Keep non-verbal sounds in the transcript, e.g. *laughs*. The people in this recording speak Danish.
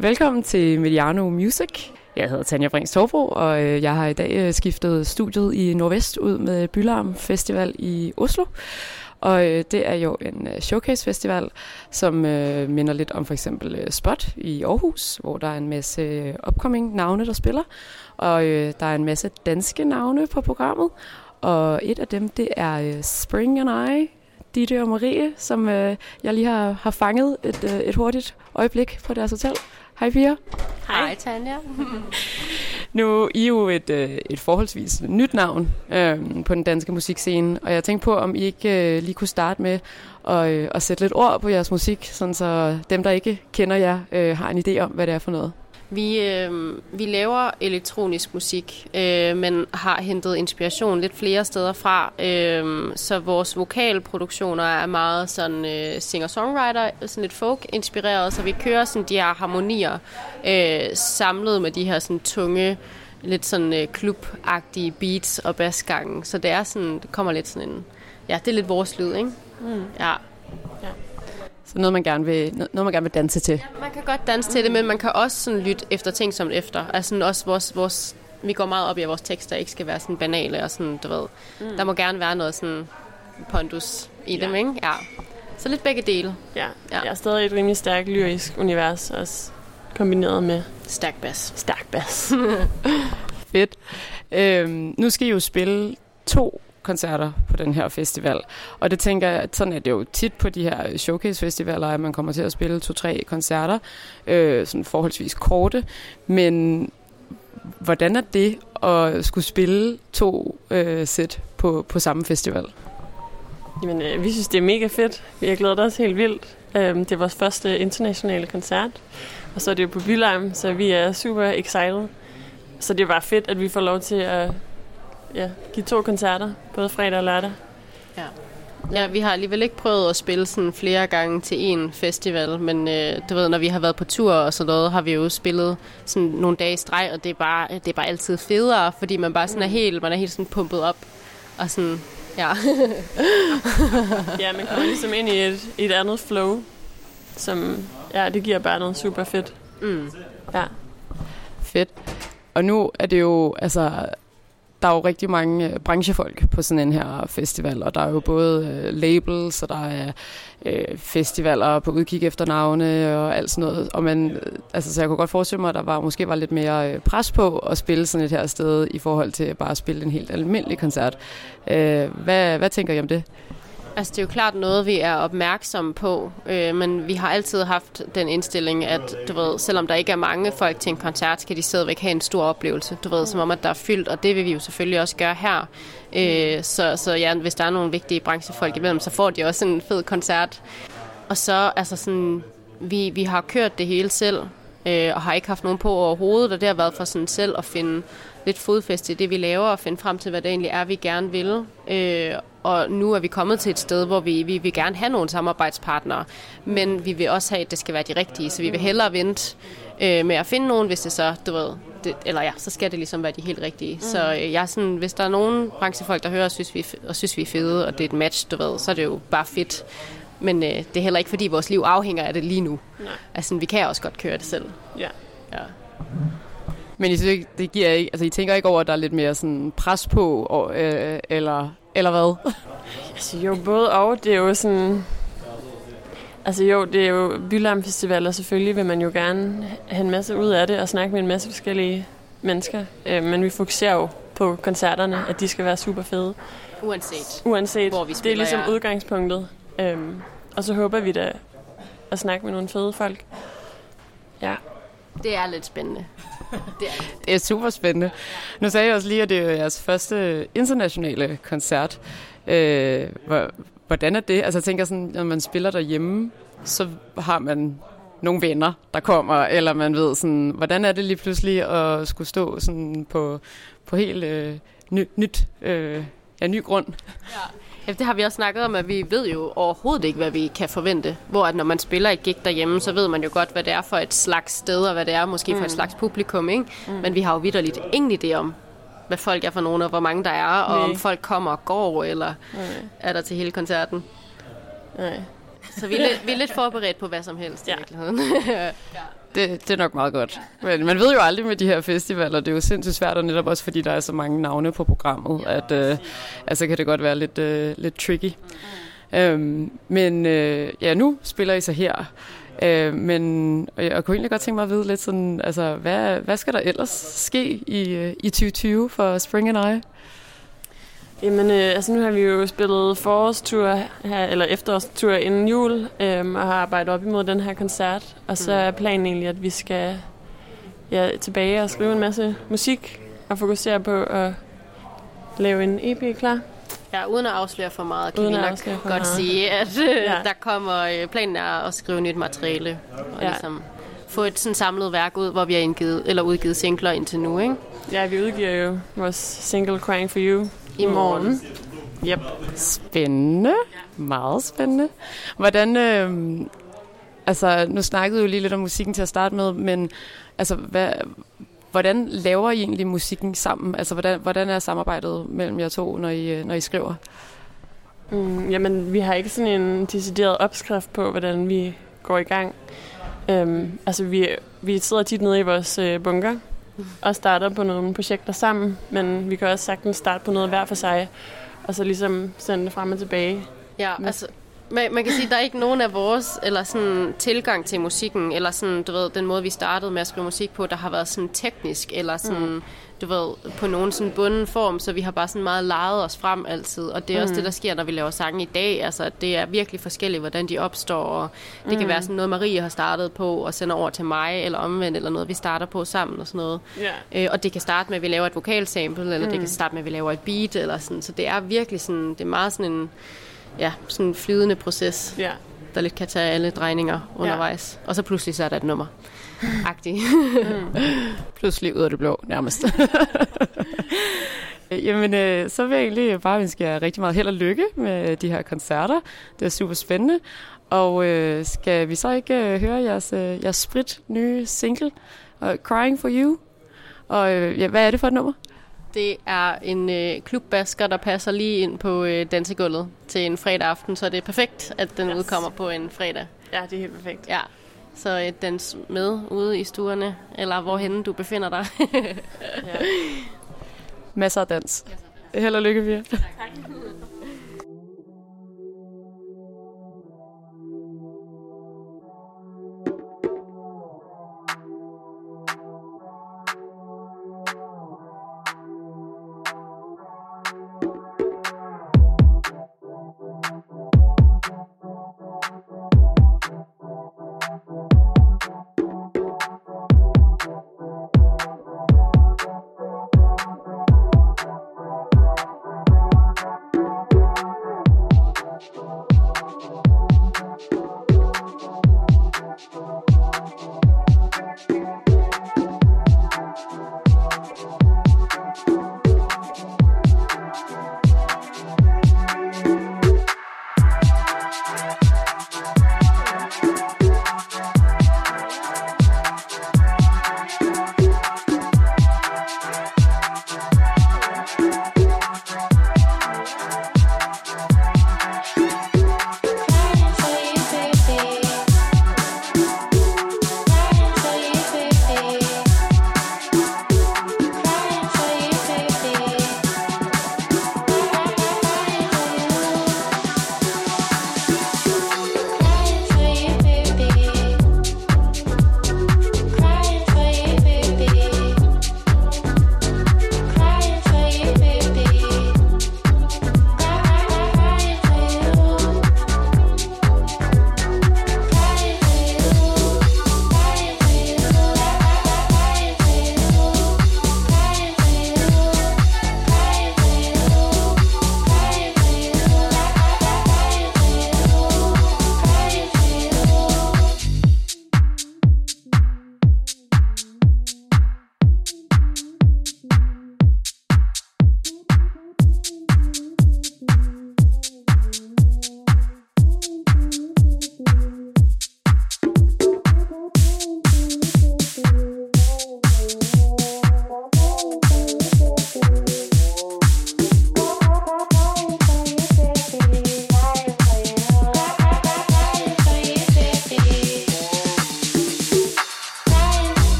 Velkommen til Mediano Music. Jeg hedder Tanja Brings Torbro, og øh, jeg har i dag øh, skiftet studiet i Nordvest ud med Bylarm Festival i Oslo. Og øh, det er jo en showcase festival, som minder lidt om for eksempel Spot i Aarhus, hvor der er en masse upcoming navne, der spiller. Og der er en masse danske navne på programmet. Og et af dem, det er Spring and I, Ditte og Marie, som jeg lige har, har fanget et, et hurtigt øjeblik på deres hotel. Hej Pia. Hej, Hej Tanja. *laughs* nu I er jo et, øh, et forholdsvis nyt navn øh, på den danske musikscene, og jeg tænkte på, om I ikke øh, lige kunne starte med at, øh, at sætte lidt ord på jeres musik, sådan så dem, der ikke kender jer, øh, har en idé om, hvad det er for noget. Vi, øh, vi laver elektronisk musik, øh, men har hentet inspiration lidt flere steder fra. Øh, så vores vokalproduktioner er meget sådan øh, singer-songwriter, sådan lidt folk-inspireret, så vi kører sådan de her harmonier øh, samlet med de her sådan tunge, lidt sådan øh, klubagtige beats og basgangen. Så det er sådan, det kommer lidt sådan en, ja, det er lidt vores lyd, ikke? Mm. Ja. Så noget, man gerne vil, noget, man gerne vil danse til. Ja, man kan godt danse til det, men man kan også sådan lytte efter ting som efter. Altså også vores, vores, vi går meget op i, at vores tekster ikke skal være sådan banale og sådan, du ved. Mm. Der må gerne være noget sådan pondus i ja. dem, ikke? Ja. Så lidt begge dele. Ja, ja. jeg er stadig et rimelig stærkt lyrisk univers, også kombineret med... Stærk bass. Stærk bass. *laughs* Fedt. Øhm, nu skal I jo spille to koncerter på den her festival. Og det tænker jeg, at sådan er det jo tit på de her showcase-festivaler, at man kommer til at spille to-tre koncerter, øh, sådan forholdsvis korte. Men hvordan er det at skulle spille to øh, sæt på, på samme festival? Jamen, øh, vi synes, det er mega fedt. Vi har glædet os helt vildt. Øh, det er vores første internationale koncert, og så er det jo på Bylheim, så vi er super excited. Så det er bare fedt, at vi får lov til at ja, give to koncerter, både fredag og lørdag. Ja. Ja, vi har alligevel ikke prøvet at spille sådan flere gange til en festival, men øh, du ved, når vi har været på tur og sådan noget, har vi jo spillet sådan nogle dage i streg, og det er bare, det er bare altid federe, fordi man bare sådan er helt, man er helt sådan pumpet op, og sådan, ja. *laughs* ja, man kommer ligesom ind i et, et andet flow, som, ja, det giver bare noget super fedt. Mm. Ja. Fedt. Og nu er det jo, altså, der er jo rigtig mange øh, branchefolk på sådan en her festival, og der er jo både øh, labels, og der er øh, festivaler på udkig efter navne og alt sådan noget. Og man, øh, altså, så jeg kunne godt forestille mig, at der var, måske var lidt mere øh, pres på at spille sådan et her sted, i forhold til bare at spille en helt almindelig koncert. Øh, hvad, hvad tænker I om det? Altså, det er jo klart noget, vi er opmærksomme på, øh, men vi har altid haft den indstilling, at du ved, selvom der ikke er mange folk til en koncert, skal de stadigvæk have en stor oplevelse, du ved, som om, at der er fyldt, og det vil vi jo selvfølgelig også gøre her. Øh, så, så ja, hvis der er nogle vigtige branchefolk imellem, så får de også en fed koncert. Og så, altså sådan, vi, vi har kørt det hele selv, øh, og har ikke haft nogen på overhovedet, og det har været for sådan selv at finde lidt fodfæste i det, vi laver, og finde frem til, hvad det egentlig er, vi gerne vil. Øh, og nu er vi kommet til et sted, hvor vi, vi vil gerne have nogle samarbejdspartnere, men vi vil også have, at det skal være de rigtige, så vi vil hellere vente øh, med at finde nogen, hvis det så, du ved, det, eller ja, så skal det ligesom være de helt rigtige. Mm. Så øh, jeg er sådan, hvis der er nogen branchefolk, der hører og synes, vi, og synes, vi er fede, og det er et match, du ved, så er det jo bare fedt. Men øh, det er heller ikke, fordi vores liv afhænger af det lige nu. Nej. Altså, vi kan også godt køre det selv. Ja. ja. Men I, synes, det giver ikke, altså, I tænker ikke over, at der er lidt mere sådan pres på, og, øh, eller, eller hvad? altså, jo, både og. Det er jo sådan... Altså jo, det er jo Bylarm Festival, og selvfølgelig vil man jo gerne have en masse ud af det og snakke med en masse forskellige mennesker. Øh, men vi fokuserer jo på koncerterne, at de skal være super fede. Uanset, Uanset hvor vi spiller, Det er ligesom ja. udgangspunktet. Øhm, og så håber vi da at snakke med nogle fede folk. Ja. Det er lidt spændende. Det er, det er super spændende. Nu sagde jeg også lige, at det er jeres første internationale koncert. Øh, hvordan er det? Altså jeg tænker sådan, når man spiller derhjemme, så har man nogle venner, der kommer, eller man ved sådan, hvordan er det lige pludselig at skulle stå sådan på, på helt øh, ny, nyt, øh, ja, ny grund? Ja. Ja, det har vi også snakket om, at vi ved jo overhovedet ikke, hvad vi kan forvente. Hvor at når man spiller i gig derhjemme, så ved man jo godt, hvad det er for et slags sted, og hvad det er måske mm. for et mm. slags publikum. Ikke? Mm. Men vi har jo vidderligt ingen idé om, hvad folk er for nogen, og hvor mange der er, og Nej. om folk kommer og går, eller Nej. er der til hele koncerten. Nej. Så vi er, lidt, vi er lidt forberedt på hvad som helst ja. i virkeligheden. *laughs* det, det er nok meget godt. Men man ved jo aldrig med de her festivaler, det er jo sindssygt svært, og netop også fordi der er så mange navne på programmet, at øh, altså kan det godt være lidt, øh, lidt tricky. Øhm, men øh, ja, nu spiller I så her. Øh, men jeg kunne egentlig godt tænke mig at vide lidt sådan, altså, hvad, hvad skal der ellers ske i, øh, i 2020 for Spring and I? Jamen, øh, altså nu har vi jo spillet forårstur her, eller efterårstur inden jul, øh, og har arbejdet op imod den her koncert. Og så er planen egentlig, at vi skal ja, tilbage og skrive en masse musik, og fokusere på at lave en EP klar. Ja, uden at afsløre for meget, kan uden vi nok godt meget. sige, at øh, ja. der kommer, øh, planen er at skrive nyt materiale, og ja. ligesom få et sådan samlet værk ud, hvor vi har indgivet, eller udgivet singler indtil nu, ikke? Ja, vi udgiver jo vores single Crying For You i morgen. Yep. Spændende. Meget spændende. Hvordan, øh, altså nu snakkede du jo lige lidt om musikken til at starte med, men altså hvad, hvordan laver I egentlig musikken sammen? Altså hvordan, hvordan er samarbejdet mellem jer to, når I, øh, når I skriver? Mm, jamen, vi har ikke sådan en decideret opskrift på, hvordan vi går i gang. Um, altså, vi, vi sidder tit nede i vores øh, bunker, og starter på nogle projekter sammen, men vi kan også sagtens starte på noget hver for sig, og så ligesom sende det frem og tilbage. Ja, altså man, man kan sige, at der er ikke nogen af vores eller sådan, tilgang til musikken, eller sådan, du ved, den måde, vi startede med at skrive musik på, der har været sådan teknisk, eller sådan, mm. du ved, på nogen sådan bunden form, så vi har bare sådan meget lejet os frem altid, og det er mm. også det, der sker, når vi laver sange i dag, altså det er virkelig forskelligt, hvordan de opstår, og det mm. kan være sådan noget, Marie har startet på, og sender over til mig, eller omvendt, eller noget, vi starter på sammen, og sådan noget. Yeah. Øh, og det kan starte med, at vi laver et vokalsample, eller mm. det kan starte med, at vi laver et beat, eller sådan, så det er virkelig sådan, det er meget sådan en, ja, sådan en flydende proces, ja. der lidt kan tage alle drejninger undervejs. Ja. Og så pludselig så er der et nummer. Agtig. mm. *laughs* pludselig ud af det blå, nærmest. *laughs* Jamen, øh, så vil jeg egentlig bare ønske jer rigtig meget held og lykke med de her koncerter. Det er super spændende. Og øh, skal vi så ikke øh, høre jeres, øh, jeres sprit nye single, uh, Crying for You? Og øh, ja, hvad er det for et nummer? Det er en øh, klubbasker, der passer lige ind på øh, dansegulvet til en fredag aften, så det er perfekt, at den yes. udkommer på en fredag. Ja, det er helt perfekt. Ja, så øh, dans med ude i stuerne, eller hvorhen du befinder dig. *laughs* ja. *laughs* Masser af dans. Held og lykke, Pia. Tak.